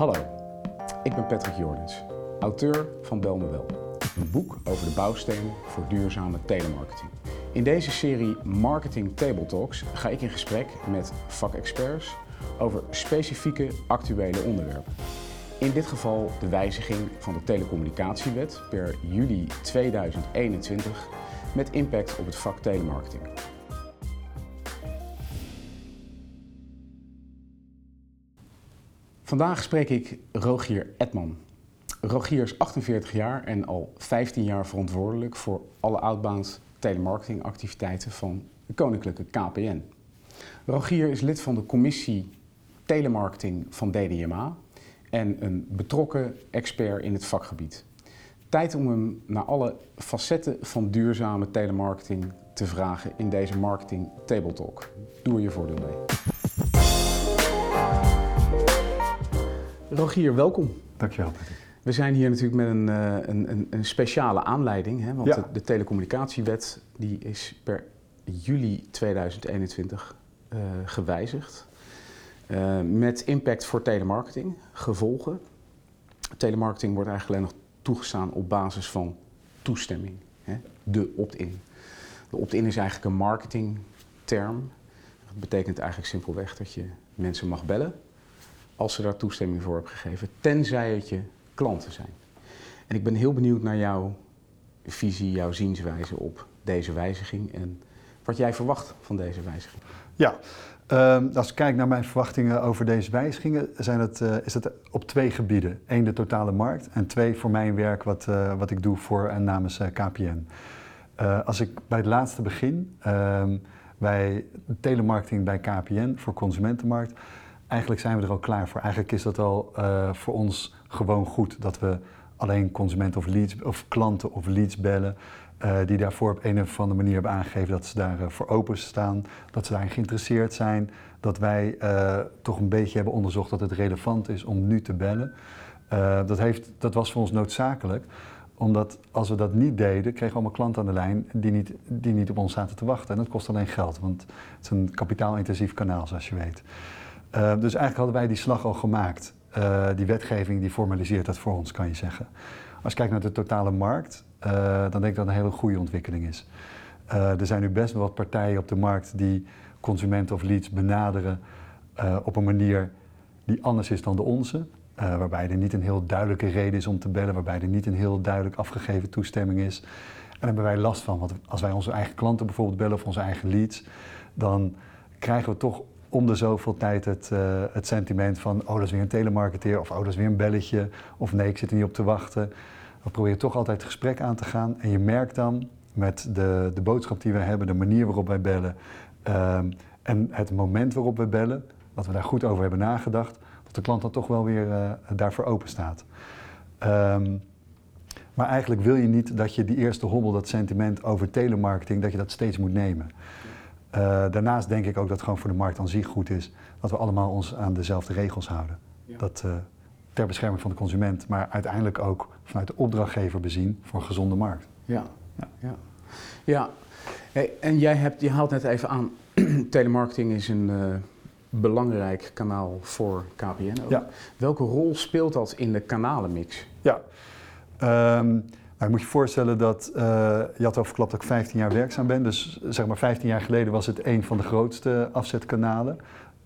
Hallo, ik ben Patrick Jordens, auteur van Bel me. Een boek over de bouwstenen voor duurzame telemarketing. In deze serie Marketing Table Talks ga ik in gesprek met vakexperts over specifieke actuele onderwerpen. In dit geval de wijziging van de telecommunicatiewet per juli 2021 met impact op het vak telemarketing. Vandaag spreek ik Rogier Edman. Rogier is 48 jaar en al 15 jaar verantwoordelijk voor alle outbound telemarketingactiviteiten van de Koninklijke KPN. Rogier is lid van de commissie telemarketing van DDMA en een betrokken expert in het vakgebied. Tijd om hem naar alle facetten van duurzame telemarketing te vragen in deze Marketing Table Talk. Doe er je voordeel mee. Rogier, welkom. Dankjewel, Patrick. We zijn hier natuurlijk met een, uh, een, een, speciale aanleiding, hè, want Ja. de, de telecommunicatiewet die is per juli 2021 eh, gewijzigd. Eh, met impact voor telemarketing, gevolgen. Telemarketing wordt eigenlijk alleen nog toegestaan op basis van toestemming, hè, de opt-in. De opt-in is eigenlijk een marketingterm. Dat betekent eigenlijk simpelweg dat je mensen mag bellen als ze daar toestemming voor hebben gegeven, tenzij het je klanten zijn. En ik ben heel benieuwd naar jouw visie, jouw zienswijze op deze wijziging en wat jij verwacht van deze wijziging. Ja, ehm, als ik kijk naar mijn verwachtingen over deze wijzigingen, zijn het, eh, is het op twee gebieden. Eén, de totale markt en twee, voor mijn werk wat, eh, wat ik doe voor en namens eh, KPN. Als ik bij het laatste begin, ehm, bij telemarketing bij KPN voor consumentenmarkt, eigenlijk zijn we er al klaar voor. Eigenlijk is dat al eh, voor ons gewoon goed dat we alleen consumenten of, leads, of klanten of leads bellen. eh, die daarvoor op een of andere manier hebben aangegeven dat ze daarvoor voor open staan, dat ze daarin geïnteresseerd zijn, dat wij eh, toch een beetje hebben onderzocht dat het relevant is om nu te bellen. Eh, dat, heeft, dat was voor ons noodzakelijk, omdat als we dat niet deden, kregen we allemaal klanten aan de lijn die niet, die niet op ons zaten te wachten. En dat kost alleen geld, want het is een kapitaalintensief kanaal, zoals je weet. Uh, dus eigenlijk hadden wij die slag al gemaakt. Uh, die wetgeving die formaliseert dat voor ons, kan je zeggen. Als je kijkt naar de totale markt, uh, dan denk ik dat het een hele goede ontwikkeling is. er zijn nu best wel wat partijen op de markt die consumenten of leads benaderen op een manier die anders is dan de onze. waarbij er niet een heel duidelijke reden is om te bellen, waarbij er niet een heel duidelijk afgegeven toestemming is. En daar hebben wij last van, want als wij onze eigen klanten bijvoorbeeld bellen of onze eigen leads, dan krijgen we toch om de zoveel tijd het, uh, het sentiment van, oh dat is weer een telemarketeer, of oh dat is weer een belletje, of nee ik zit er niet op te wachten. We proberen toch altijd het gesprek aan te gaan en je merkt dan met de, de boodschap die we hebben, de manier waarop wij bellen um, en het moment waarop we bellen, dat we daar goed over hebben nagedacht, dat de klant dan toch wel weer uh, daarvoor open staat. Um, maar eigenlijk wil je niet dat je die eerste hobbel, dat sentiment over telemarketing, dat je dat steeds moet nemen. Uh, daarnaast denk ik ook dat het gewoon voor de markt aan zich goed is dat we allemaal ons aan dezelfde regels houden. Ja. Dat uh, ter bescherming van de consument, maar uiteindelijk ook vanuit de opdrachtgever bezien voor een gezonde markt. Ja, ja. ja. ja. Hey, en jij hebt, je haalt net even aan, telemarketing is een uh, belangrijk kanaal voor KPN. Ook. Ja. Welke rol speelt dat in de kanalenmix? Ja. Um, nou, je moet je voorstellen dat, uh, je had al verklapt dat ik 15 jaar werkzaam ben. Dus zeg maar 15 jaar geleden was het een van de grootste afzetkanalen.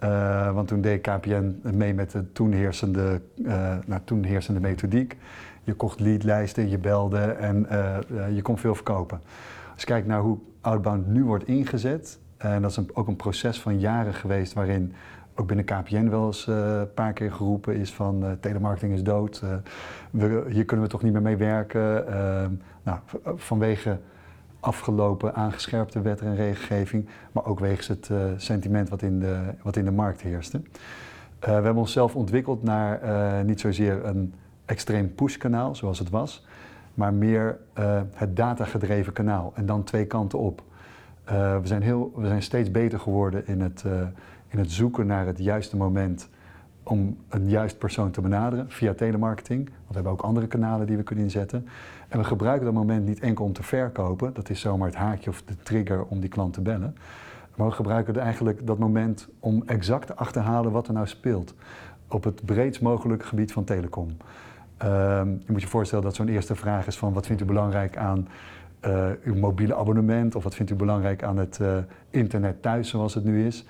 Uh, want toen deed KPN mee met de toen heersende, uh, nou, toen heersende methodiek. Je kocht leadlijsten, je belde en je kon veel verkopen. Als je kijkt naar hoe outbound nu wordt ingezet, en dat is ook een proces van jaren geweest waarin ook binnen KPN wel eens uh, een paar keer geroepen is van uh, telemarketing is dood, uh, we, hier kunnen we toch niet meer mee werken. nou, vanwege afgelopen aangescherpte wet en regelgeving, maar ook wegens het sentiment wat in, de, wat in de markt heerste. we hebben onszelf ontwikkeld naar niet zozeer een extreem push-kanaal zoals het was, maar meer het datagedreven kanaal en dan twee kanten op. we, zijn heel, we zijn steeds beter geworden in het in het zoeken naar het juiste moment om een juist persoon te benaderen via telemarketing. Want we hebben ook andere kanalen die we kunnen inzetten. En we gebruiken dat moment niet enkel om te verkopen, dat is zomaar het haakje of de trigger om die klant te bellen. Maar we gebruiken eigenlijk dat moment om exact te achterhalen wat er nou speelt. op het breedst mogelijke gebied van telecom. Ehm, je moet je voorstellen dat zo'n eerste vraag is van wat vindt u belangrijk aan uh, uw mobiele abonnement of wat vindt u belangrijk aan het uh, internet thuis zoals het nu is.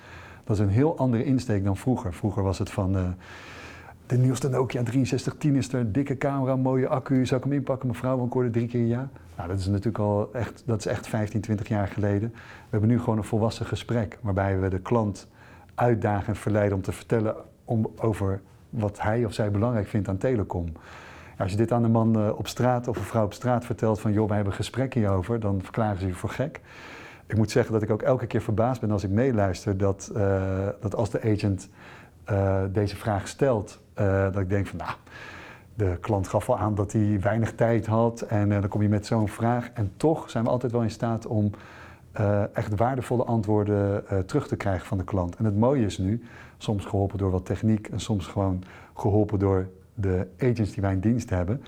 Dat is een heel andere insteek dan vroeger. Vroeger was het van uh, de nieuwste Nokia 6310 is er, dikke camera, mooie accu, zou ik hem inpakken mevrouw, want ik drie keer ja. Nou, dat is natuurlijk al echt, dat is echt 15, 20 jaar geleden. We hebben nu gewoon een volwassen gesprek waarbij we de klant uitdagen en verleiden om te vertellen om, over wat hij of zij belangrijk vindt aan telecom. Als je dit aan een man eh, op straat of een vrouw op straat vertelt van joh, wij hebben een gesprek hierover, dan verklaren ze je voor gek. Ik moet zeggen dat ik ook elke keer verbaasd ben als ik meeluister dat, uh, dat als de agent uh, deze vraag stelt, dat ik denk van nou, de klant gaf al aan dat hij weinig tijd had en dan kom je met zo'n vraag en toch zijn we altijd wel in staat om echt waardevolle antwoorden terug te krijgen van de klant. En het mooie is nu, soms geholpen door wat techniek en soms gewoon geholpen door de agents die wij in dienst hebben,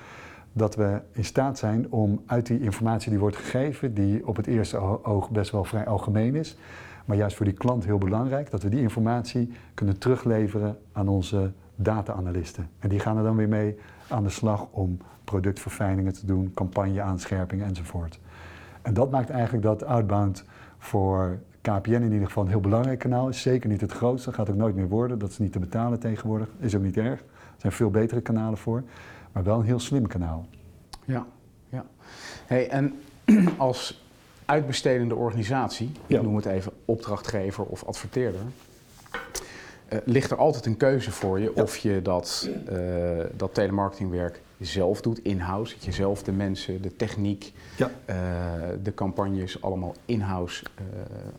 dat we in staat zijn om uit die informatie die wordt gegeven, die op het eerste oog best wel vrij algemeen is, maar juist voor die klant heel belangrijk, dat we die informatie kunnen terugleveren aan onze data-analysten. En die gaan er dan weer mee aan de slag om productverfijningen te doen, campagne-aanscherpingen enzovoort. En dat maakt eigenlijk dat Outbound voor KPN in ieder geval een heel belangrijk kanaal is. Zeker niet het grootste, gaat ook nooit meer worden. Dat is niet te betalen tegenwoordig, is ook niet erg. Er zijn veel betere kanalen voor, maar wel een heel slim kanaal. Ja, ja. Hey, en als uitbestedende organisatie, ik noem het even opdrachtgever of adverteerder, uh, ligt er altijd een keuze voor je of je dat, uh, dat telemarketingwerk zelf doet, in-house, dat je zelf de mensen, de techniek, ja. uh, de campagnes allemaal in-house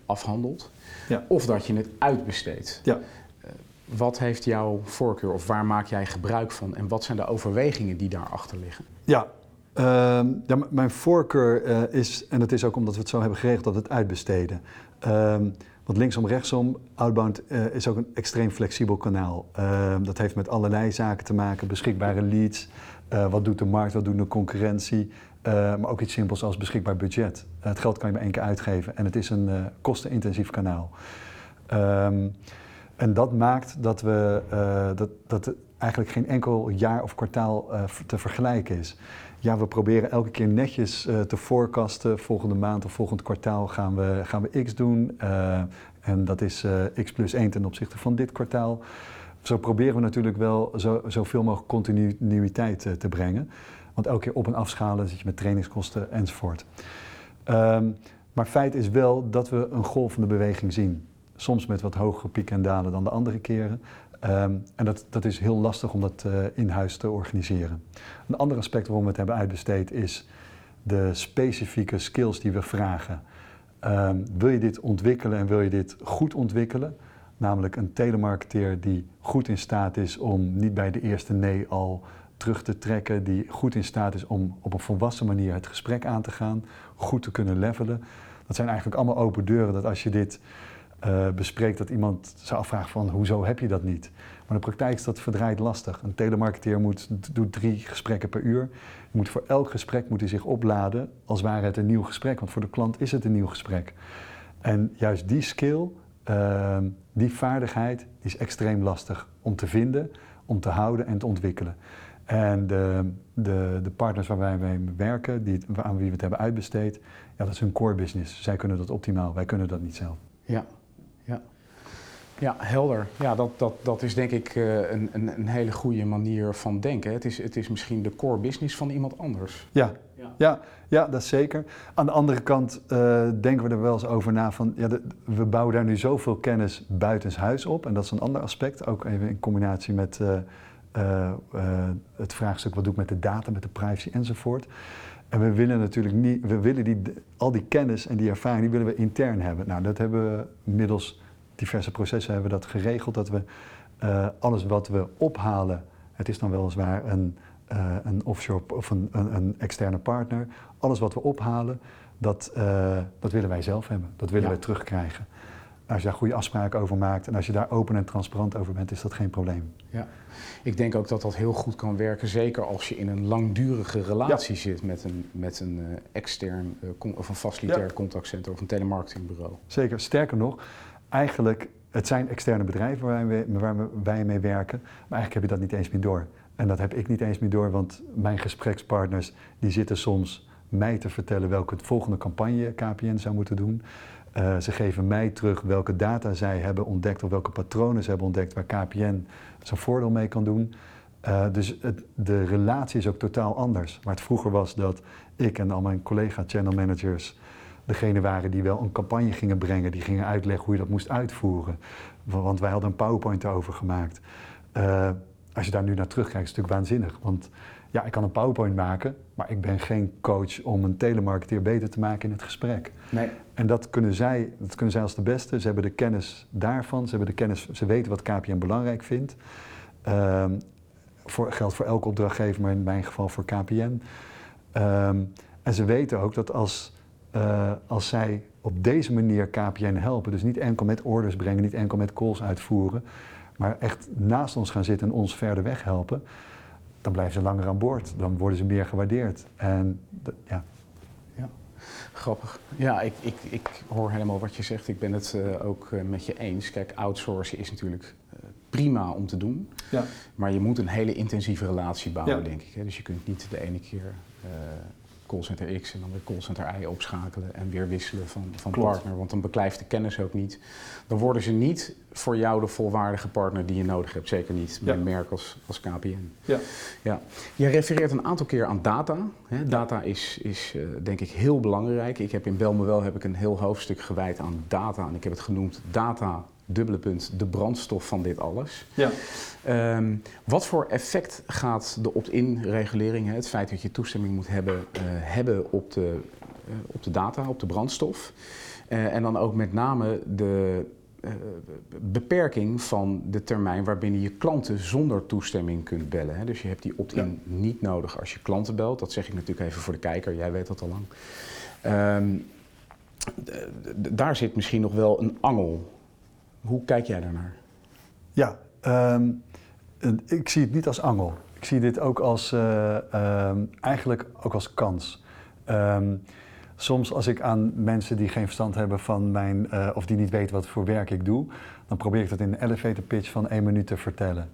afhandelt, ja. of dat je het uitbesteedt. Wat heeft jouw voorkeur of waar maak jij gebruik van en wat zijn de overwegingen die daarachter liggen? Ja, ja mijn voorkeur uh, is, en dat is ook omdat we het zo hebben geregeld, dat het uitbesteden. Uh, want linksom, rechtsom, Outbound uh, is ook een extreem flexibel kanaal. Ehm, dat heeft met allerlei zaken te maken, beschikbare leads, eh, wat doet de markt, wat doet de concurrentie, maar ook iets simpels als beschikbaar budget. het geld kan je maar één keer uitgeven en het is een kostenintensief kanaal. Um, en dat maakt dat, we, uh, dat, dat eigenlijk geen enkel jaar of kwartaal uh, te vergelijken is. Ja, we proberen elke keer netjes uh, te forecasten. Volgende maand of volgend kwartaal gaan we, gaan we X doen. en dat is X plus 1 ten opzichte van dit kwartaal. Zo proberen we natuurlijk wel zo, zoveel mogelijk continuïteit te brengen. Want elke keer op- en afschalen zit je met trainingskosten enzovoort. Um, maar feit is wel dat we een golvende beweging zien. Soms met wat hogere pieken en dalen dan de andere keren. Um, en dat, dat is heel lastig om dat uh, in huis te organiseren. Een ander aspect waarom we het hebben uitbesteed is de specifieke skills die we vragen. Um, wil je dit ontwikkelen en wil je dit goed ontwikkelen? Namelijk een telemarketeer die goed in staat is om niet bij de eerste nee al terug te trekken, die goed in staat is om op een volwassen manier het gesprek aan te gaan, goed te kunnen levelen. Dat zijn eigenlijk allemaal open deuren dat als je dit uh, bespreekt dat iemand zou afvragen van hoezo heb je dat niet? Maar in de praktijk is dat verdraaid lastig. Een telemarketeer moet, doet drie gesprekken per uur. Moet voor elk gesprek moet hij zich opladen als ware het een nieuw gesprek. Want voor de klant is het een nieuw gesprek. En juist die skill, uh, die vaardigheid, is extreem lastig om te vinden, om te houden en te ontwikkelen. En de, de, de partners waar wij mee werken, die, aan wie we het hebben uitbesteed, ja, dat is hun core business. Zij kunnen dat optimaal, wij kunnen dat niet zelf. Ja. Ja, helder. Ja, dat, dat, dat is denk ik uh, een, een, een, hele goede manier van denken. Het is, het is misschien de core business van iemand anders. Ja, ja, ja, ja dat is zeker. Aan de andere kant uh, denken we er wel eens over na van... Ja, de, we bouwen daar nu zoveel kennis buitenshuis op. En dat is een ander aspect, ook even in combinatie met uh, het vraagstuk... wat doe ik met de data, met de privacy enzovoort. En we willen natuurlijk niet, we willen die, al die kennis en die ervaring, die willen we intern hebben. Nou, dat hebben we middels diverse processen hebben we dat geregeld, dat we uh, alles wat we ophalen, het is dan weliswaar een, uh, een offshore of een, een, een, externe partner, alles wat we ophalen, dat, uh, dat willen wij zelf hebben, dat willen ja. wij terugkrijgen. Als je daar goede afspraken over maakt en als je daar open en transparant over bent, is dat geen probleem. Ja, ik denk ook dat dat heel goed kan werken, zeker als je in een langdurige relatie ja. zit met een, met een extern of een facilitair ja. contactcenter of een telemarketingbureau. Zeker, sterker nog, eigenlijk het zijn externe bedrijven waar wij, waar wij mee werken, maar eigenlijk heb je dat niet eens meer door. En dat heb ik niet eens meer door, want mijn gesprekspartners die zitten soms mij te vertellen welke volgende campagne KPN zou moeten doen. Uh, ze geven mij terug welke data zij hebben ontdekt of welke patronen ze hebben ontdekt waar KPN zijn voordeel mee kan doen. Uh, dus het, de relatie is ook totaal anders. Waar het vroeger was dat ik en al mijn collega channel managers degene waren die wel een campagne gingen brengen, die gingen uitleggen hoe je dat moest uitvoeren. Want wij hadden een PowerPoint erover gemaakt. Uh, als je daar nu naar terugkijkt, is het natuurlijk waanzinnig. Want ja, ik kan een PowerPoint maken, maar ik ben geen coach om een telemarketeer beter te maken in het gesprek. Nee. En dat kunnen, zij, dat kunnen zij als de beste. Ze hebben de kennis daarvan, ze, hebben de kennis, ze weten wat KPN belangrijk vindt. Uh, voor, geldt voor elke opdrachtgever, maar in mijn geval voor KPN. Ehm, en ze weten ook dat als, uh, als zij op deze manier KPN helpen, dus niet enkel met orders brengen, niet enkel met calls uitvoeren, maar echt naast ons gaan zitten en ons verder weg helpen, dan blijven ze langer aan boord. Dan worden ze meer gewaardeerd. En ja. ja. Grappig. Ja, ik, ik, ik hoor helemaal wat je zegt. Ik ben het uh, ook uh, met je eens. Kijk, outsourcen is natuurlijk prima om te doen. Ja. Maar je moet een hele intensieve relatie bouwen, ja. denk ik. Hè? Dus je kunt niet de ene keer callcenter X en dan weer callcenter Y opschakelen en weer wisselen van, van partner. Want dan beklijft de kennis ook niet. Dan worden ze niet voor jou de volwaardige partner die je nodig hebt. Zeker niet bij een merk als, als KPN. Ja. Ja. Je refereert een aantal keer aan data. Hè. Data is, is uh, denk ik heel belangrijk. Ik heb in Belmewel heb ik een heel hoofdstuk gewijd aan data. En ik heb het genoemd data dubbele punt, de brandstof van dit alles. Ja. Um, wat voor effect gaat de opt-in regulering, het feit dat je toestemming moet hebben, uh, hebben op de, uh, op de data, op de brandstof? Uh, en dan ook met name de beperking van de termijn waarbinnen je klanten zonder toestemming kunt bellen. Hè? Dus je hebt die opt-in ja. niet nodig als je klanten belt. Dat zeg ik natuurlijk even voor de kijker, jij weet dat al lang. Um, daar zit misschien nog wel een angel hoe kijk jij daarnaar? Ja, um, ik zie het niet als angel. Ik zie dit ook als, uh, um, eigenlijk ook als kans. Um, soms als ik aan mensen die geen verstand hebben van mijn, uh, of die niet weten wat voor werk ik doe, dan probeer ik dat in een elevator pitch van één minuut te vertellen.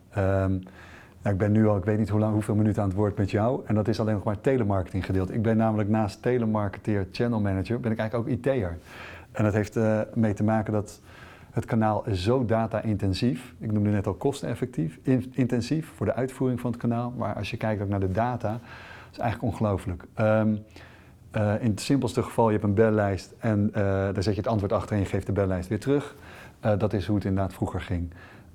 Nou, ik ben nu al, ik weet niet hoe lang, hoeveel minuten aan het woord met jou. En dat is alleen nog maar telemarketing gedeeld. Ik ben namelijk naast telemarketeer, channel manager, ben ik eigenlijk ook IT'er. En dat heeft uh, mee te maken dat het kanaal is zo data-intensief. Ik noemde net al kosteneffectief, in, intensief voor de uitvoering van het kanaal. Maar als je kijkt ook naar de data, is eigenlijk ongelooflijk. Um, uh, in het simpelste geval, je hebt een bellijst en uh, daar zet je het antwoord achter en je geeft de bellijst weer terug. Uh, dat is hoe het inderdaad vroeger ging.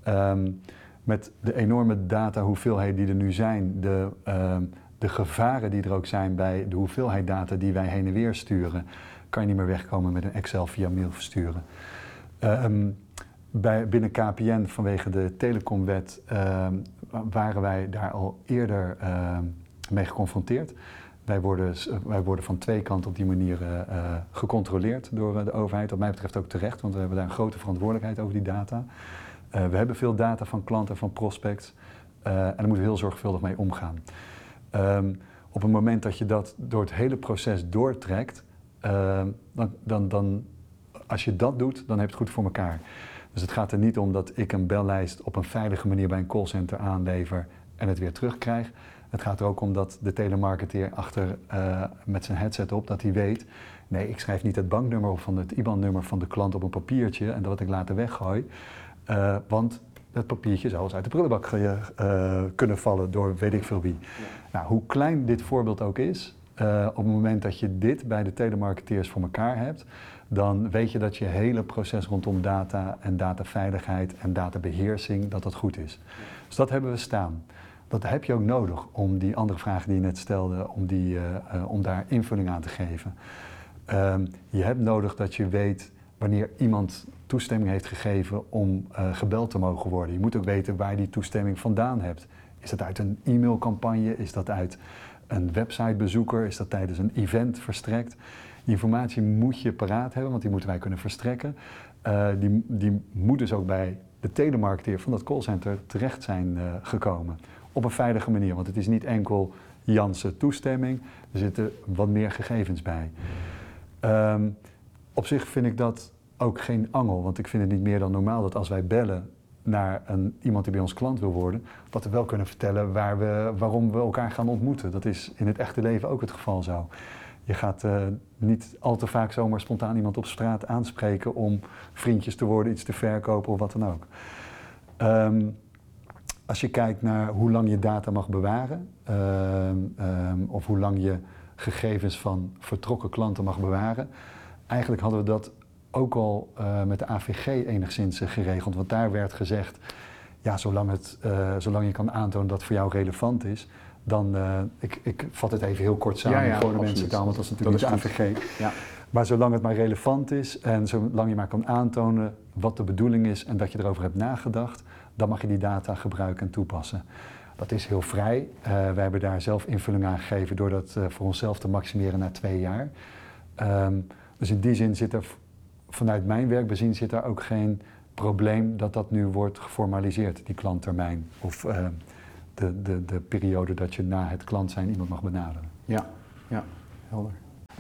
Um, met de enorme data hoeveelheden die er nu zijn, de, um, de gevaren die er ook zijn bij de hoeveelheid data die wij heen en weer sturen, kan je niet meer wegkomen met een Excel via mail versturen. Um, bij, binnen KPN vanwege de telecomwet um, waren wij daar al eerder uh, mee geconfronteerd. Wij worden, wij worden van twee kanten op die manier uh, gecontroleerd door de overheid. Wat mij betreft ook terecht, want we hebben daar een grote verantwoordelijkheid over die data. We hebben veel data van klanten, van prospects. en daar moeten we heel zorgvuldig mee omgaan. Op het moment dat je dat door het hele proces doortrekt, dan, dan, dan als je dat doet, dan heb je het goed voor elkaar. Dus het gaat er niet om dat ik een bellijst op een veilige manier bij een callcenter aanlever en het weer terugkrijg. Het gaat er ook om dat de telemarketeer achter uh, met zijn headset op, dat hij weet, nee, ik schrijf niet het banknummer of van het IBAN-nummer van de klant op een papiertje en dat ik later weggooi. Uh, want dat papiertje zou eens uit de prullenbak uh, kunnen vallen door weet ik veel wie. Ja. Nou, hoe klein dit voorbeeld ook is, op het moment dat je dit bij de telemarketeers voor elkaar hebt, dan weet je dat je hele proces rondom data en dataveiligheid en databeheersing, dat dat goed is. Dus dat hebben we staan. Dat heb je ook nodig om die andere vragen die je net stelde, om, die, uh, uh, om daar invulling aan te geven. Um, je hebt nodig dat je weet wanneer iemand toestemming heeft gegeven om uh, gebeld te mogen worden. Je moet ook weten waar die toestemming vandaan hebt. Is dat uit een e-mailcampagne? Is dat uit een websitebezoeker? Is dat tijdens een event verstrekt? Die informatie moet je paraat hebben, want die moeten wij kunnen verstrekken. Uh, die, die moet dus ook bij de telemarketeer van dat callcenter terecht zijn uh, gekomen. Op een veilige manier, want het is niet enkel Janse toestemming, er zitten wat meer gegevens bij. Um, op zich vind ik dat ook geen angel. Want ik vind het niet meer dan normaal dat als wij bellen naar een, iemand die bij ons klant wil worden, dat we wel kunnen vertellen waar we, waarom we elkaar gaan ontmoeten. Dat is in het echte leven ook het geval zo. Je gaat uh, niet al te vaak zomaar spontaan iemand op straat aanspreken om vriendjes te worden, iets te verkopen of wat dan ook. Um, als je kijkt naar hoe lang je data mag bewaren, um, um, of hoe lang je gegevens van vertrokken klanten mag bewaren, eigenlijk hadden we dat ook al uh, met de AVG enigszins geregeld. Want daar werd gezegd, ja, zolang, het, zolang je kan aantonen dat het voor jou relevant is, dan, uh, ik, ik vat het even heel kort samen ja, ja, voor de mensen taal, want dat is natuurlijk dat niet de AVG. Ja. Maar zolang het maar relevant is en zolang je maar kan aantonen wat de bedoeling is en dat je erover hebt nagedacht, dan mag je die data gebruiken en toepassen. Dat is heel vrij. Uh, wij hebben daar zelf invulling aan gegeven door dat uh, voor onszelf te maximeren naar twee jaar. Um, dus in die zin zit er vanuit mijn werk bezien zit daar ook geen probleem dat dat nu wordt geformaliseerd, die klanttermijn. Of uh, de, de, de periode dat je na het klant zijn iemand mag benaderen. Ja, ja, helder.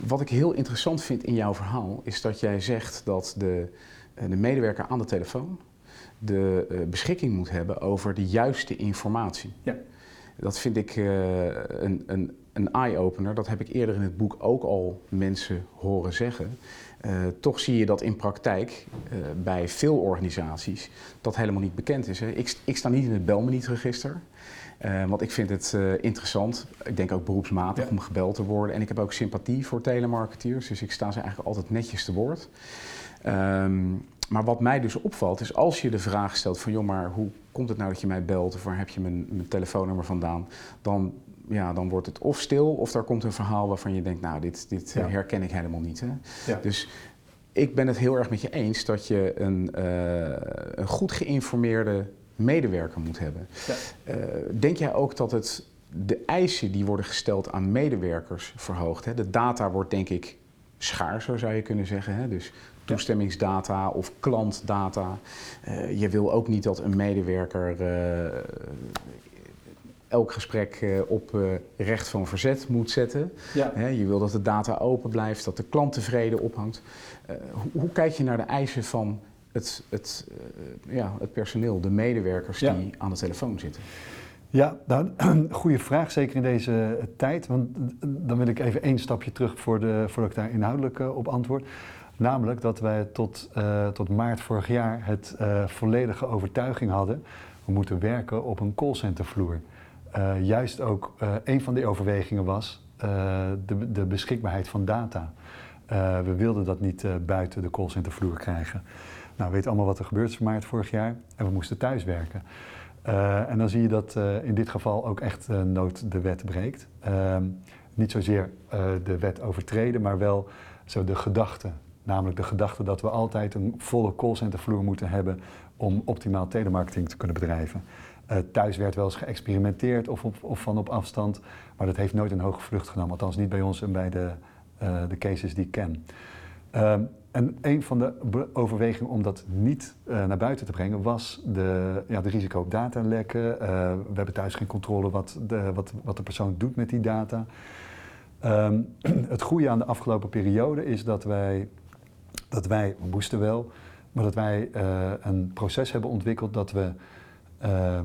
Wat ik heel interessant vind in jouw verhaal is dat jij zegt dat de, de medewerker aan de telefoon de uh, beschikking moet hebben over de juiste informatie. Ja. Dat vind ik uh, een, een, een eye-opener. Dat heb ik eerder in het boek ook al mensen horen zeggen. Uh, toch zie je dat in praktijk bij veel organisaties dat helemaal niet bekend is. Hè. Ik, ik, sta niet in het Belmeniet-register. Want ik vind het interessant. Ik denk ook beroepsmatig ja. om gebeld te worden. En ik heb ook sympathie voor telemarketeers. Dus ik sta ze eigenlijk altijd netjes te woord. Um, maar wat mij dus opvalt is als je de vraag stelt van joh, maar hoe komt het nou dat je mij belt of waar heb je mijn, mijn telefoonnummer vandaan, dan, ja, dan wordt het of stil of daar komt een verhaal waarvan je denkt, nou dit, dit ja. herken ik helemaal niet. Hè? Ja. Dus ik ben het heel erg met je eens dat je een, uh, een goed geïnformeerde medewerker moet hebben. Ja. Uh, denk jij ook dat het de eisen die worden gesteld aan medewerkers verhoogt? Hè? De data wordt denk ik schaar, zo zou je kunnen zeggen. Hè? Dus toestemmingsdata of klantdata. Uh, je wil ook niet dat een medewerker uh, elk gesprek uh, op recht van verzet moet zetten. Ja. je wil dat de data open blijft, dat de klant tevreden ophangt. Hoe, hoe, kijk je naar de eisen van het, het, ja, het personeel, de medewerkers ja. die aan de telefoon zitten? Ja, nou, goede vraag, zeker in deze tijd. Want dan wil ik even één stapje terug voor de, voordat ik daar inhoudelijk op antwoord. Namelijk dat wij tot, uh, tot maart vorig jaar het uh, volledige overtuiging hadden, we moeten werken op een callcentervloer. Uh, juist ook een van die overwegingen was de, de, beschikbaarheid van data. we wilden dat niet buiten de callcentervloer krijgen. Nou, we weten allemaal wat er gebeurd is in maart vorig jaar en we moesten thuiswerken. en dan zie je dat in dit geval ook echt nood de wet breekt. Ehm, niet zozeer de wet overtreden, maar wel zo de gedachte Namelijk de gedachte dat we altijd een volle callcentervloer moeten hebben om optimaal telemarketing te kunnen bedrijven. Uh, thuis werd wel eens geëxperimenteerd of, of van op afstand, maar dat heeft nooit een hoge vlucht genomen. Althans niet bij ons en bij de, uh, de cases die ik ken. Uh, en een van de overwegingen om dat niet uh, naar buiten te brengen was de, ja, de risico op datalekken. we hebben thuis geen controle wat de, wat, wat de persoon doet met die data. Um, het goede aan de afgelopen periode is dat wij dat wij, we moesten wel, maar dat wij uh, een proces hebben ontwikkeld dat we uh,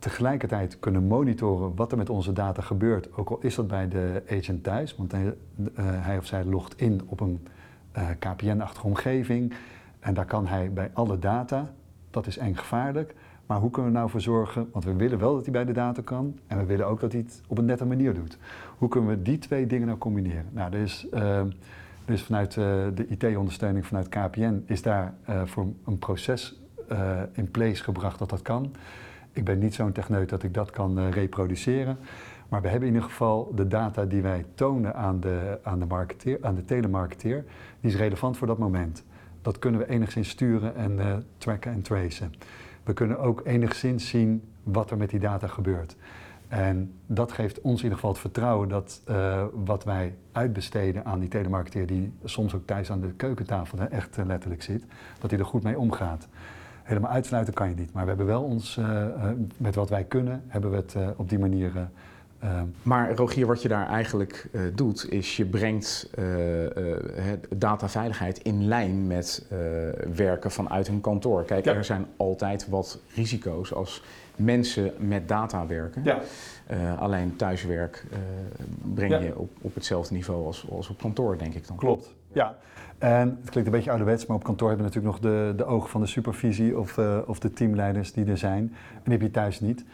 tegelijkertijd kunnen monitoren wat er met onze data gebeurt, ook al is dat bij de agent thuis, want hij, hij of zij logt in op een KPN-achtige omgeving en daar kan hij bij alle data, dat is eng gevaarlijk, maar hoe kunnen we nou voor zorgen, want we willen wel dat hij bij de data kan en we willen ook dat hij het op een nette manier doet. Hoe kunnen we die twee dingen nou combineren? Nou, er is dus vanuit de IT-ondersteuning vanuit KPN is daar voor een proces in place gebracht dat dat kan. Ik ben niet zo'n techneut dat ik dat kan reproduceren. Maar we hebben in ieder geval de data die wij tonen aan de, aan de, marketeer, aan de telemarketeer, die is relevant voor dat moment. Dat kunnen we enigszins sturen en tracken en tracen. We kunnen ook enigszins zien wat er met die data gebeurt. En dat geeft ons in ieder geval het vertrouwen dat uh, wat wij uitbesteden aan die telemarketeer, die soms ook thuis aan de keukentafel echt letterlijk zit, dat hij er goed mee omgaat. Helemaal uitsluiten kan je niet, maar we hebben wel ons, uh, met wat wij kunnen, hebben we het op die manier Maar Rogier, wat je daar eigenlijk eh, doet, is je brengt eh, eh, dataveiligheid in lijn met eh, werken vanuit een kantoor. Kijk, Ja. er zijn altijd wat risico's als mensen met data werken. ja. Eh, alleen thuiswerk eh, breng Ja. je op, op hetzelfde niveau als, als op kantoor, denk ik dan. Klopt, ja. En het klinkt een beetje ouderwets, maar op kantoor hebben we natuurlijk nog de, de ogen van de supervisie of, eh, of de teamleiders die er zijn. En die heb je thuis niet.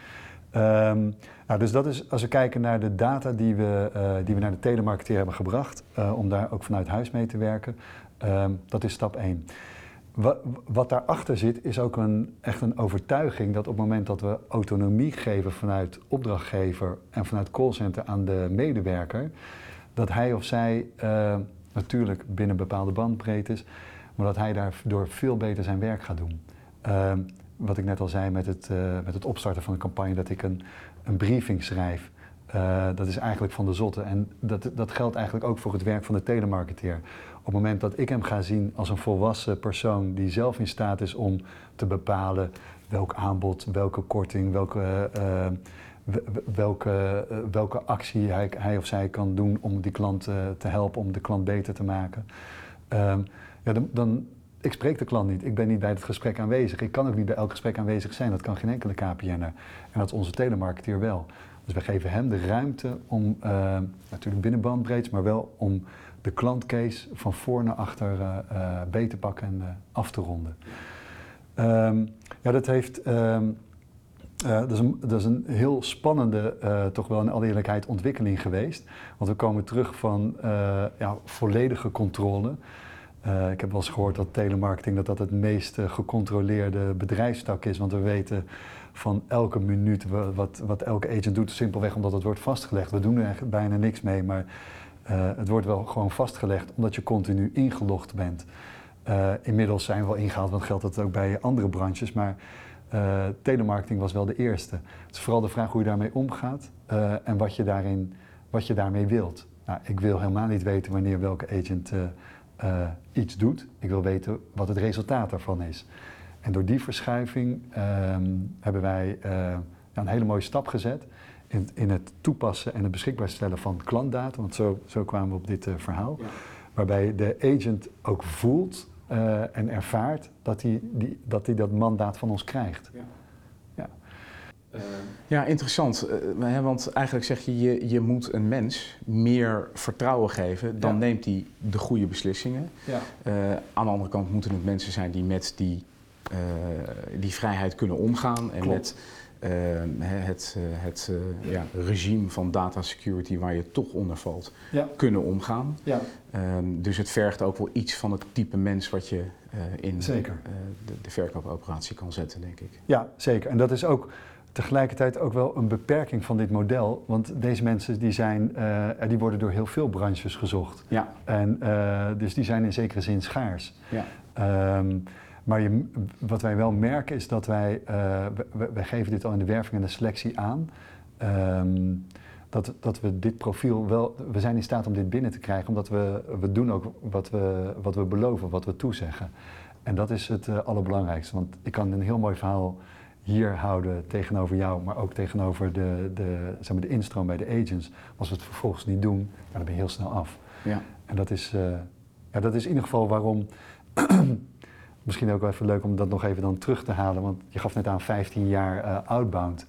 Ehm, nou, dus dat is, als we kijken naar de data die we, eh, die we naar de telemarketeer hebben gebracht, eh, om daar ook vanuit huis mee te werken, ehm, dat is stap 1. Wat, wat daarachter zit, is ook een, echt een overtuiging dat op het moment dat we autonomie geven vanuit opdrachtgever en vanuit callcenter aan de medewerker, dat hij of zij natuurlijk binnen bepaalde bandbreedtes, maar dat hij daardoor veel beter zijn werk gaat doen. Ehm, wat ik net al zei met het, eh, met het opstarten van een campagne, dat ik een, een briefing schrijf. eh, dat is eigenlijk van de zotte. En dat, dat geldt eigenlijk ook voor het werk van de telemarketeer. Op het moment dat ik hem ga zien als een volwassen persoon die zelf in staat is om te bepalen welk aanbod, welke korting, welke, eh, welke, eh, welke actie hij, hij of zij kan doen om die klant eh, te helpen, om de klant beter te maken. Ehm, ja, dan, dan, ik spreek de klant niet. Ik ben niet bij het gesprek aanwezig. Ik kan ook niet bij elk gesprek aanwezig zijn. Dat kan geen enkele KPN'er. En dat is onze telemarketeer wel. Dus we geven hem de ruimte om, eh, natuurlijk binnen bandbreedte, maar wel om de klantcase van voor naar achter eh, eh, beter te pakken en af te ronden. Ehm, ja, dat heeft. ehm, eh, dat, is een, dat is een heel spannende, eh, toch wel in alle eerlijkheid, ontwikkeling geweest. Want we komen terug van eh, ja, volledige controle. Ik heb wel eens gehoord dat telemarketing dat dat het meest gecontroleerde bedrijfstak is. Want we weten van elke minuut wa- wat, wat elke agent doet, simpelweg omdat het wordt vastgelegd. We doen er bijna niks mee, maar het wordt wel gewoon vastgelegd omdat je continu ingelogd bent. Inmiddels zijn we wel ingehaald, want geldt dat ook bij andere branches. Maar eh, telemarketing was wel de eerste. Het is vooral de vraag hoe je daarmee omgaat eh, en wat je, daarin, wat je daarmee wilt. Nou, ik wil helemaal niet weten wanneer welke agent eh, iets doet. Ik wil weten wat het resultaat daarvan is. En door die verschuiving ehm, hebben wij een hele mooie stap gezet in, in het toepassen en het beschikbaar stellen van klantdata. Want zo, zo kwamen we op dit verhaal. Waarbij de agent ook voelt eh, en ervaart dat hij die, dat, hij dat mandaat van ons krijgt. Ja, interessant. Eh, hè, want eigenlijk zeg je, je, je moet een mens meer vertrouwen geven, dan Ja. neemt hij de goede beslissingen. Ja. Eh, aan de andere kant moeten het mensen zijn die met die, eh, die vrijheid kunnen omgaan en Klopt. met eh, hè, het, eh, het eh, ja, regime van data security waar je toch onder valt, Ja. kunnen omgaan. Ja. Ehm, dus het vergt ook wel iets van het type mens wat je eh, in Zeker. de, de verkoopoperatie kan zetten, denk ik. Ja, zeker. En dat is ook tegelijkertijd ook wel een beperking van dit model. Want deze mensen die zijn, die worden door heel veel branches gezocht. Ja, En, dus die zijn in zekere zin schaars. ja. Ehm, maar je, wat wij wel merken is dat wij, eh, we- wij geven dit al in de werving en de selectie aan. Ehm, dat, dat we dit profiel wel, we zijn in staat om dit binnen te krijgen, omdat we, we doen ook wat we, wat we beloven, wat we toezeggen. En dat is het eh, allerbelangrijkste, want ik kan een heel mooi verhaal hier houden tegenover jou, maar ook tegenover de, de, zeg maar de instroom bij de agents. Als we het vervolgens niet doen, dan ben je heel snel af. ja. En dat is, eh, ja, dat is in ieder geval waarom. Misschien ook wel even leuk om dat nog even dan terug te halen. Want je gaf net aan 15 jaar eh, outbound.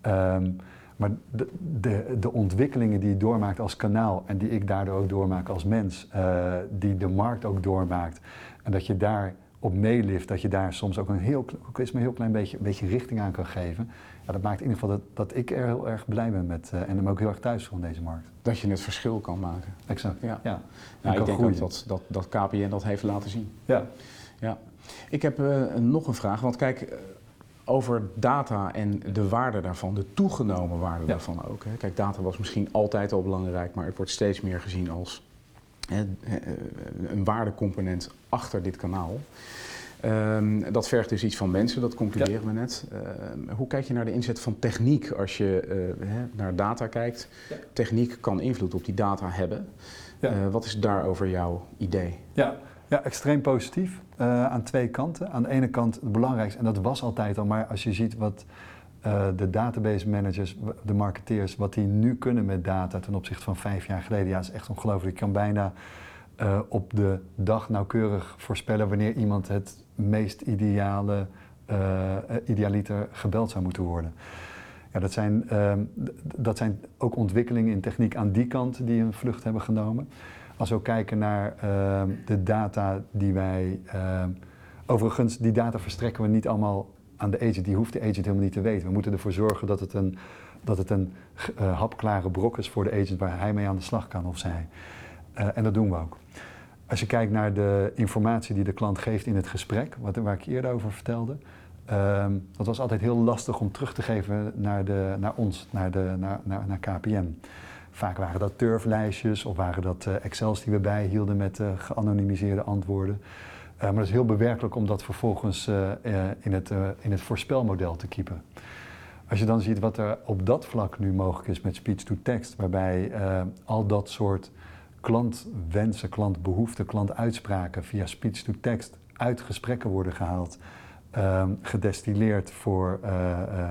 Ehm, maar de, de, de ontwikkelingen die je doormaakt als kanaal en die ik daardoor ook doormaak als mens, eh, die de markt ook doormaakt. En dat je daar op meelift, dat je daar soms ook een heel, ook is maar een heel klein beetje, beetje richting aan kan geven. Ja, dat maakt in ieder geval dat, dat ik er heel erg blij ben met eh, en hem ook heel erg thuis in deze markt. Dat je het verschil kan maken. Exact. Ja. Ja. Nou, ik denk groeien. ook dat, dat, dat KPN dat heeft laten zien. Ja. Ja. Ik heb eh, nog een vraag, want kijk, eh, over data en de waarde daarvan, de toegenomen waarde Ja. daarvan ook. Hè. Kijk, data was misschien altijd al belangrijk, maar het wordt steeds meer gezien als hè, eh, een waardecomponent achter dit kanaal. Ehm, dat vergt dus iets van mensen, dat concluderen we net. Ehm, hoe kijk je naar de inzet van techniek als je hè, naar data kijkt? Ja. Techniek kan invloed op die data hebben. Wat is daarover jouw idee? Ja, ja extreem positief. eh, aan twee kanten. Aan de ene kant het belangrijkste, en dat was altijd al, maar als je ziet wat, uh, de database managers, de marketeers, wat die nu kunnen met data ten opzichte van vijf jaar geleden, ja, is echt ongelooflijk. Je kan bijna uh, op de dag nauwkeurig voorspellen wanneer iemand het meest ideale, idealiter gebeld zou moeten worden. Ja, dat, zijn, uh, dat zijn ook ontwikkelingen in techniek aan die kant die een vlucht hebben genomen. Als we kijken naar ehm, de data die wij. Ehm, overigens, die data verstrekken we niet allemaal aan de agent. Die hoeft de agent helemaal niet te weten. We moeten ervoor zorgen dat het een, dat het een uh, hapklare brok is voor de agent waar hij mee aan de slag kan of zij. Uh, en dat doen we ook. Als je kijkt naar de informatie die de klant geeft in het gesprek, wat, waar ik eerder over vertelde, um, dat was altijd heel lastig om terug te geven naar, de, naar ons, naar, de, naar, naar, naar KPM. Vaak waren dat turflijstjes of waren dat uh, Excels die we bijhielden met uh, geanonimiseerde antwoorden. Uh, maar het is heel bewerkelijk om dat vervolgens in, het, in het voorspelmodel te keepen. Als je dan ziet wat er op dat vlak nu mogelijk is met speech-to-text, waarbij al dat soort klantwensen, klantbehoeften, klantuitspraken via speech-to-text uit gesprekken worden gehaald, gedestilleerd voor,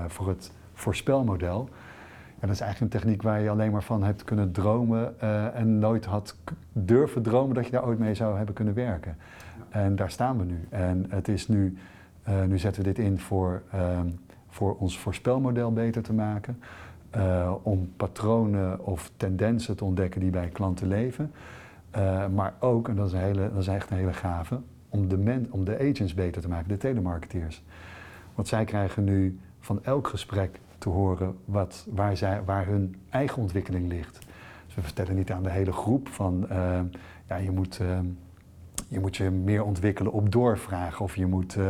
voor het voorspelmodel dat is eigenlijk een techniek waar je alleen maar van hebt kunnen dromen uh, en nooit had durven dromen dat je daar ooit mee zou hebben kunnen werken. En daar staan we nu. En het is nu, uh, nu zetten we dit in voor, uh, voor ons voorspelmodel beter te maken. Eh, om patronen of tendensen te ontdekken die bij klanten leven. maar ook, en dat is, een hele, dat is echt een hele gave, om de, men, om de agents beter te maken, de telemarketeers. Want zij krijgen nu van elk gesprek te horen wat, waar, zij, waar hun eigen ontwikkeling ligt. Dus we vertellen niet aan de hele groep van uh, ja, je, moet, uh, je moet je meer ontwikkelen op doorvragen of je moet uh,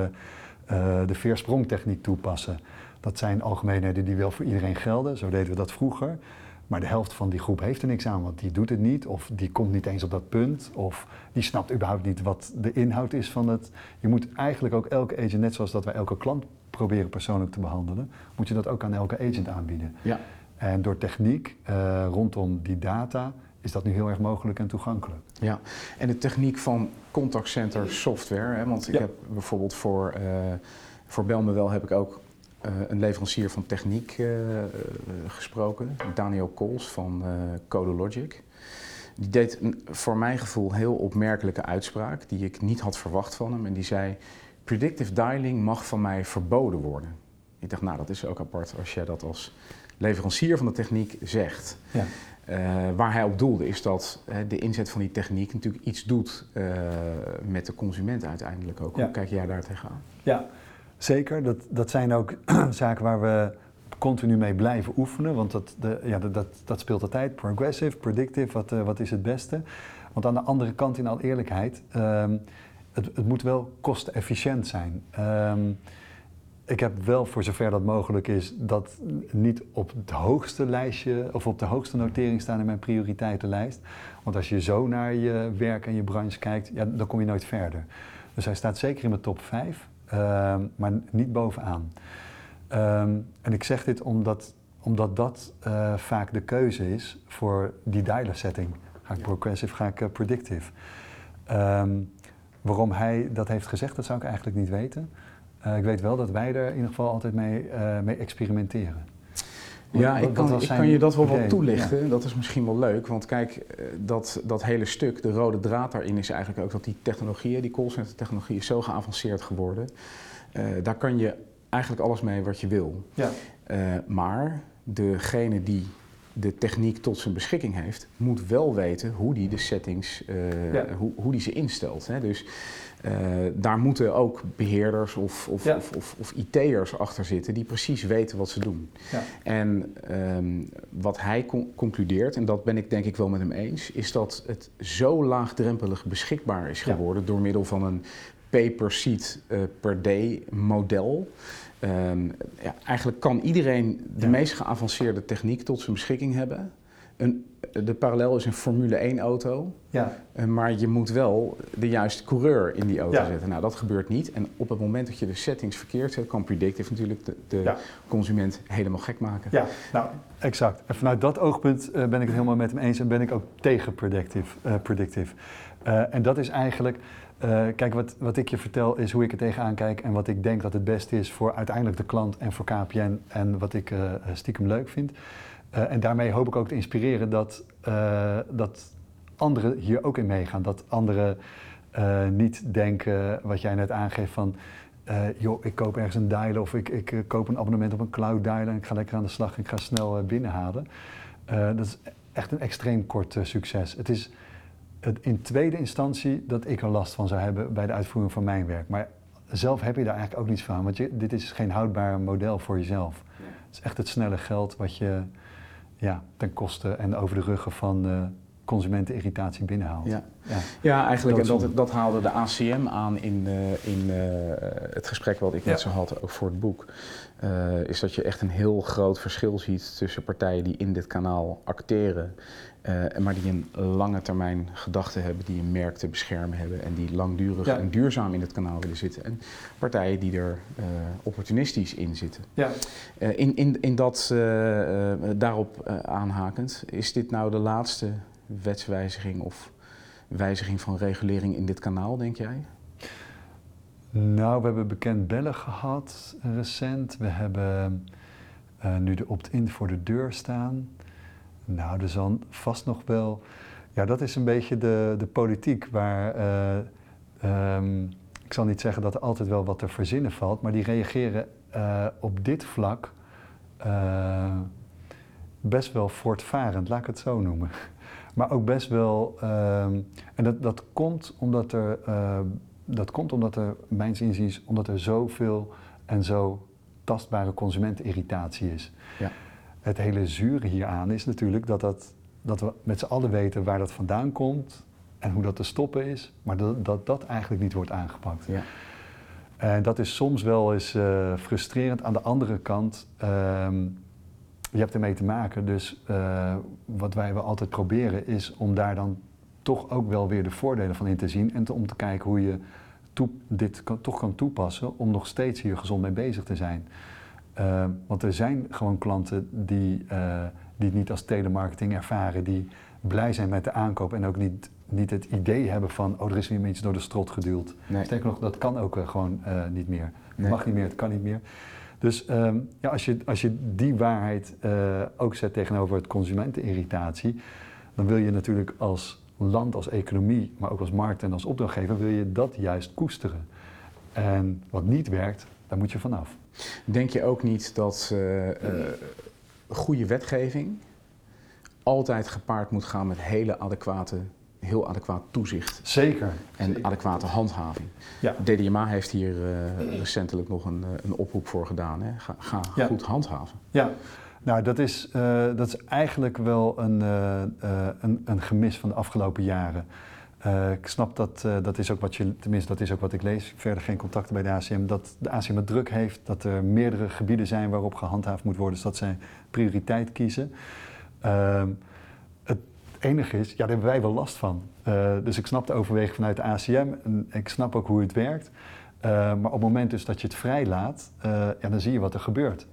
de veersprongtechniek toepassen. Dat zijn algemeenheden die wel voor iedereen gelden, zo deden we dat vroeger. Maar de helft van die groep heeft er niks aan, want die doet het niet, of die komt niet eens op dat punt, of die snapt überhaupt niet wat de inhoud is van het. Je moet eigenlijk ook elke agent, net zoals dat wij elke klant proberen persoonlijk te behandelen, moet je dat ook aan elke agent aanbieden. Ja. En door techniek uh, rondom die data is dat nu heel erg mogelijk en toegankelijk. Ja, en de techniek van contact center software, hè, want ik ja. heb bijvoorbeeld voor, uh, voor Belmewel heb ik ook uh, een leverancier van techniek gesproken, Daniel Kools van CodeLogic. Die deed een, voor mijn gevoel heel opmerkelijke uitspraak die ik niet had verwacht van hem. En die zei, predictive dialing mag van mij verboden worden. Ik dacht, nou dat is ook apart als jij dat als leverancier van de techniek zegt. Ja. Uh, waar hij op doelde is dat uh, de inzet van die techniek natuurlijk iets doet uh, met de consument uiteindelijk ook. Ja. Hoe kijk jij daar tegenaan? Ja, zeker. Dat, dat zijn ook zaken waar we continu mee blijven oefenen. Want dat, de, ja, dat, dat, dat speelt altijd. Progressive, predictive, wat, wat is het beste? Want aan de andere kant, in al eerlijkheid, um, het, het moet wel kostenefficiënt zijn. Um, ik heb wel, voor zover dat mogelijk is, dat niet op het hoogste lijstje of op de hoogste notering staan in mijn prioriteitenlijst. Want als je zo naar je werk en je branche kijkt, ja, dan kom je nooit verder. Dus hij staat zeker in mijn top 5, uh, maar niet bovenaan. Um, en ik zeg dit omdat, omdat dat uh, vaak de keuze is voor die dialer setting. Ga ik progressive, ga ik uh, predictive. Um, Waarom hij dat heeft gezegd, dat zou ik eigenlijk niet weten. Uh, ik weet wel dat wij er in ieder geval altijd mee, uh, mee experimenteren. Ja, wat, ik, kan, ik kan, je dat wel wat toelichten. Ja. Dat is misschien wel leuk. Want kijk, eh, dat, dat hele stuk, de rode draad daarin is eigenlijk ook dat die technologieën, die callcenter technologie is zo geavanceerd geworden. Uh, daar kan je eigenlijk alles mee wat je wil. Ja. Maar degene die de techniek tot zijn beschikking heeft, moet wel weten hoe die de settings, uh, ja. hoe, hoe die ze instelt. Hè. Dus uh, daar moeten ook beheerders of, of, ja. of, of, of IT'ers achter zitten die precies weten wat ze doen. Ja. En um, wat hij con concludeert, en dat ben ik denk ik wel met hem eens, is dat het zo laagdrempelig beschikbaar is geworden door middel van een pay-per-seat uh, per day model. Um, ja, eigenlijk kan iedereen de ja. meest geavanceerde techniek tot zijn beschikking hebben. Een, de parallel is een Formule 1 auto, ja. uh, maar je moet wel de juiste coureur in die auto ja. zetten. Nou, dat gebeurt niet. En op het moment dat je de settings verkeerd zet, kan predictive natuurlijk de, de consument helemaal gek maken. Ja, nou, exact. En vanuit dat oogpunt uh, ben ik het helemaal met hem eens en ben ik ook tegen predictive. Uh, predictive. Uh, en dat is eigenlijk, uh, kijk, wat, wat ik je vertel is hoe ik er tegenaan kijk en wat ik denk dat het beste is voor uiteindelijk de klant en voor KPN en wat ik uh, stiekem leuk vind. en daarmee hoop ik ook te inspireren dat, dat anderen hier ook in meegaan. Dat anderen niet denken, wat jij net aangeeft, van joh, ik koop ergens een dialer of ik, ik koop een abonnement op een cloud dialer en ik ga lekker aan de slag en ik ga snel binnenhalen. dat is echt een extreem kort succes. Het is in tweede instantie dat ik er last van zou hebben bij de uitvoering van mijn werk. Maar zelf heb je daar eigenlijk ook niets van, want je, dit is geen houdbaar model voor jezelf. Het is echt het snelle geld wat je ja, ten koste en over de ruggen van uh, consumentenirritatie binnenhaalt. Ja, ja. ja eigenlijk, en dat, dat haalde de ACM aan in, uh, in uh, het gesprek wat ik net zo had, ook voor het boek. is dat je echt een heel groot verschil ziet tussen partijen die in dit kanaal acteren uh, maar die een lange termijn gedachte hebben, die een merk te beschermen hebben en die langdurig en duurzaam in het kanaal willen zitten. En partijen die er uh, opportunistisch in zitten. Ja. Uh, in, in, in dat daarop aanhakend, is dit nou de laatste wetswijziging of wijziging van regulering in dit kanaal, denk jij? Nou, we hebben bekend bellen gehad recent. We hebben nu de opt-in voor de deur staan. Nou, er zal vast nog wel. Ja, dat is een beetje de, de politiek waar. Uh, um, ik zal niet zeggen dat er altijd wel wat te verzinnen valt, maar die reageren uh, op dit vlak uh, best wel voortvarend, laat ik het zo noemen. Maar ook best wel. Um, en dat, dat komt omdat er. dat komt omdat er, mijns inziens, omdat er zoveel en zo tastbare consumentenirritatie is. Ja het hele zure hieraan is natuurlijk dat, dat, dat we met z'n allen weten waar dat vandaan komt en hoe dat te stoppen is, maar dat dat, dat eigenlijk niet wordt aangepakt. Ja. En dat is soms wel eens uh, frustrerend. Aan de andere kant, uh, je hebt ermee te maken. Dus uh, wat wij wel altijd proberen is om daar dan toch ook wel weer de voordelen van in te zien en te, om te kijken hoe je toe, dit kan, toch kan toepassen om nog steeds hier gezond mee bezig te zijn. Uh, want er zijn gewoon klanten die, uh, die het niet als telemarketing ervaren, die blij zijn met de aankoop en ook niet, niet het idee hebben van, oh er is weer iets door de strot geduwd. Nee. Sterker nog, dat kan ook uh, gewoon niet meer. Het mag niet meer, het kan niet meer. Dus um, ja, als, je, als je die waarheid ook zet tegenover het consumentenirritatie, dan wil je natuurlijk als land, als economie, maar ook als markt en als opdrachtgever, wil je dat juist koesteren. En wat niet werkt, daar moet je vanaf. Denk je ook niet dat uh, uh, goede wetgeving altijd gepaard moet gaan met hele adequate, heel adequaat toezicht? Zeker. En adequate handhaving. Ja. DDMA heeft hier uh, recentelijk nog een, een, oproep voor gedaan. Hè? Ga, ga ja. goed handhaven. Ja. Nou, dat is, dat is eigenlijk wel een, een, een gemis van de afgelopen jaren. Uh, ik snap dat, uh, dat is ook wat je, tenminste dat is ook wat ik lees, verder geen contacten bij de ACM, dat de ACM het druk heeft, dat er meerdere gebieden zijn waarop gehandhaafd moet worden, dus dat zij prioriteit kiezen. Uh, het enige is, ja, daar hebben wij wel last van. Uh, dus ik snap de overweging vanuit de ACM en ik snap ook hoe het werkt. maar op het moment dus dat je het vrijlaat, ja, dan zie je wat er gebeurt.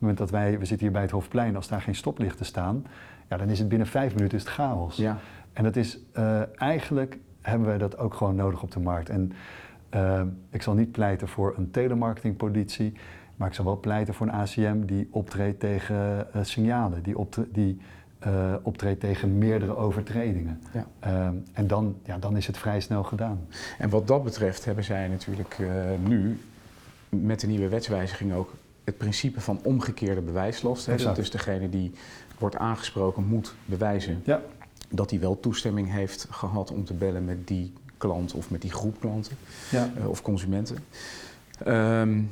Op het moment dat wij, we zitten hier bij het Hofplein, als daar geen stoplichten staan, ja, dan is het binnen vijf minuten is het chaos. Ja. En dat is uh, eigenlijk hebben wij dat ook gewoon nodig op de markt. En uh, ik zal niet pleiten voor een telemarketingpolitie, maar ik zal wel pleiten voor een ACM die optreedt tegen uh, signalen, die, optreedt, die optreedt tegen meerdere overtredingen. Ja. en dan, ja, dan is het vrij snel gedaan. En wat dat betreft hebben zij natuurlijk nu met de nieuwe wetswijziging ook het principe van omgekeerde bewijslast. Hè? Dus degene die wordt aangesproken moet bewijzen. Ja dat hij wel toestemming heeft gehad om te bellen met die klant of met die groep klanten ja. uh, of consumenten. Um,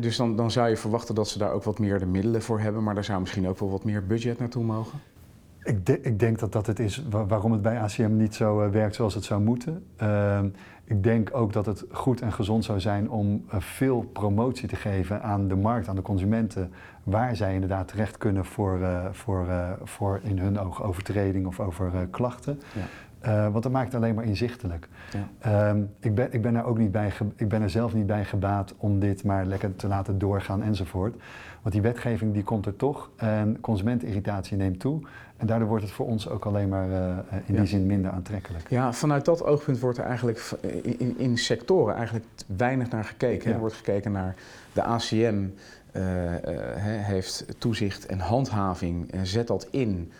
dus dan, dan zou je verwachten dat ze daar ook wat meer de middelen voor hebben, maar daar zou misschien ook wel wat meer budget naartoe mogen. Ik, de, ik denk dat dat het is waarom het bij ACM niet zo uh, werkt zoals het zou moeten. Uh, ik denk ook dat het goed en gezond zou zijn om uh, veel promotie te geven aan de markt, aan de consumenten, waar zij inderdaad terecht kunnen voor, uh, voor, uh, voor in hun ogen overtreding of over klachten. Ja. Uh, want dat maakt het alleen maar inzichtelijk. Ja. Um, ik, ben, ik, ben er ook niet bij ik ben er zelf niet bij gebaat om dit maar lekker te laten doorgaan enzovoort. Want die wetgeving die komt er toch en consumentenirritatie neemt toe. En daardoor wordt het voor ons ook alleen maar uh, in die zin minder aantrekkelijk. Ja, vanuit dat oogpunt wordt er eigenlijk in, in sectoren eigenlijk weinig naar gekeken. Er wordt gekeken naar de ACM uh, heeft toezicht en handhaving en zet dat in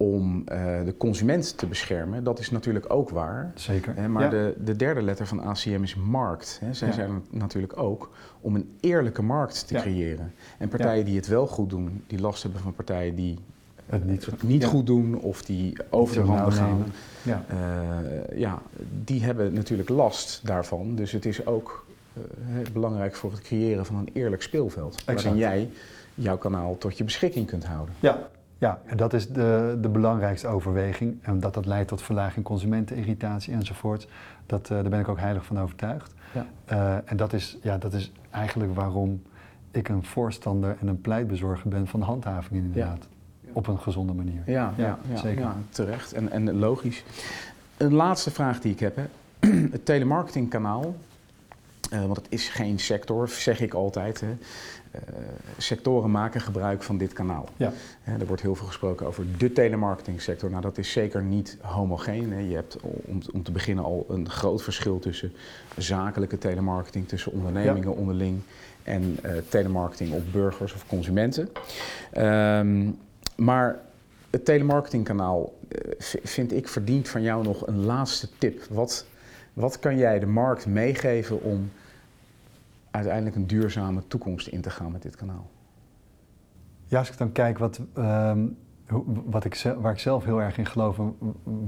om uh, de consument te beschermen. Dat is natuurlijk ook waar. Zeker. Hè, maar de, de, derde letter van ACM is markt. Hè. Zij ja. zijn natuurlijk ook om een eerlijke markt te creëren. En partijen die het wel goed doen, die last hebben van partijen die het niet, het niet goed doen of die over de gaan. Ja. Uh, ja, die hebben natuurlijk last daarvan. Dus het is ook uh, belangrijk voor het creëren van een eerlijk speelveld. Exact. Waarin jij jouw kanaal tot je beschikking kunt houden. Ja, ja, en dat is de, de belangrijkste overweging. En dat dat leidt tot verlaging consumentenirritatie enzovoort. Dat, uh, daar ben ik ook heilig van overtuigd. Ja. Uh, en dat is, ja, dat is eigenlijk waarom ik een voorstander en een pleitbezorger ben van handhaving inderdaad. Ja. Op een gezonde manier. Ja, ja, ja zeker. Ja, terecht en, en logisch. Een laatste vraag die ik heb. Hè. Het telemarketingkanaal, uh, want het is geen sector, zeg ik altijd. Hè. Uh, sectoren maken gebruik van dit kanaal. Ja. er wordt heel veel gesproken over de telemarketingsector. Nou, dat is zeker niet homogeen. Hè. Je hebt om, om, te beginnen al een groot verschil tussen zakelijke telemarketing, tussen ondernemingen ja. onderling en telemarketing op burgers of consumenten. Um, maar het telemarketingkanaal vind ik verdient van jou nog een laatste tip. Wat, wat kan jij de markt meegeven om uiteindelijk een duurzame toekomst in te gaan met dit kanaal? Ja, als ik dan kijk wat, um, wat ik, waar ik zelf heel erg in geloof en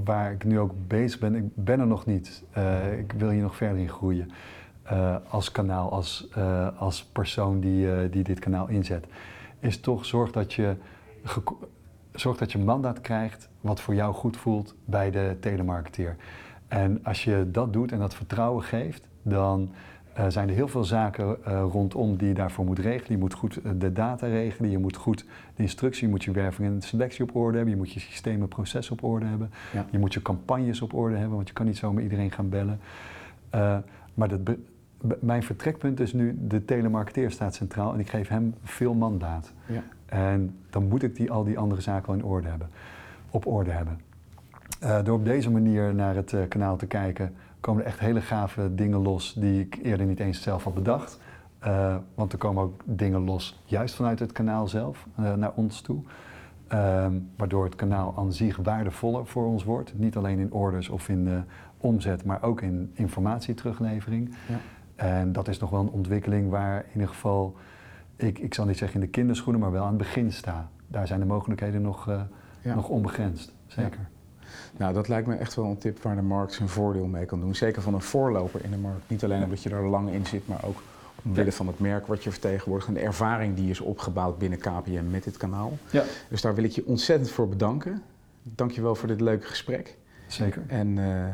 waar ik nu ook bezig ben, ik ben er nog niet. Uh, ik wil hier nog verder in groeien. Uh, als kanaal, als, uh, als persoon die, die dit kanaal inzet. Is toch zorg dat je, zorg dat je mandaat krijgt wat voor jou goed voelt bij de telemarketeer. En als je dat doet en dat vertrouwen geeft, dan uh, zijn er heel veel zaken uh, rondom die je daarvoor moet regelen. Je moet goed uh, de data regelen, je moet goed de instructie, je moet je werving en selectie op orde hebben, je moet je systemen processen op orde hebben, ja. je moet je campagnes op orde hebben, want je kan niet zomaar iedereen gaan bellen. maar dat mijn vertrekpunt is nu, de telemarketeer staat centraal en ik geef hem veel mandaat. Ja. En dan moet ik die, al die andere zaken wel in orde hebben, op orde hebben. Door op deze manier naar het kanaal te kijken, komen er echt hele gave dingen los die ik eerder niet eens zelf had bedacht. Uh, want er komen ook dingen los juist vanuit het kanaal zelf naar ons toe. Uh, waardoor het kanaal aan zich waardevoller voor ons wordt. Niet alleen in orders of in de omzet, maar ook in informatieteruglevering. Ja. En dat is nog wel een ontwikkeling waar in ieder geval, ik, ik zal niet zeggen in de kinderschoenen, maar wel aan het begin sta. Daar zijn de mogelijkheden nog, ja. nog onbegrensd, zeker. Ja. Nou, dat lijkt me echt wel een tip waar de markt zijn voordeel mee kan doen. Zeker van een voorloper in de markt. Niet alleen omdat je er lang in zit, maar ook omwille van het merk wat je vertegenwoordigt en de ervaring die is opgebouwd binnen KPM met dit kanaal. Ja. Dus daar wil ik je ontzettend voor bedanken. Dank je wel voor dit leuke gesprek. Zeker. En uh,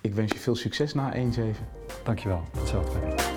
ik wens je veel succes na 1-7. Dankjewel, hetzelfde.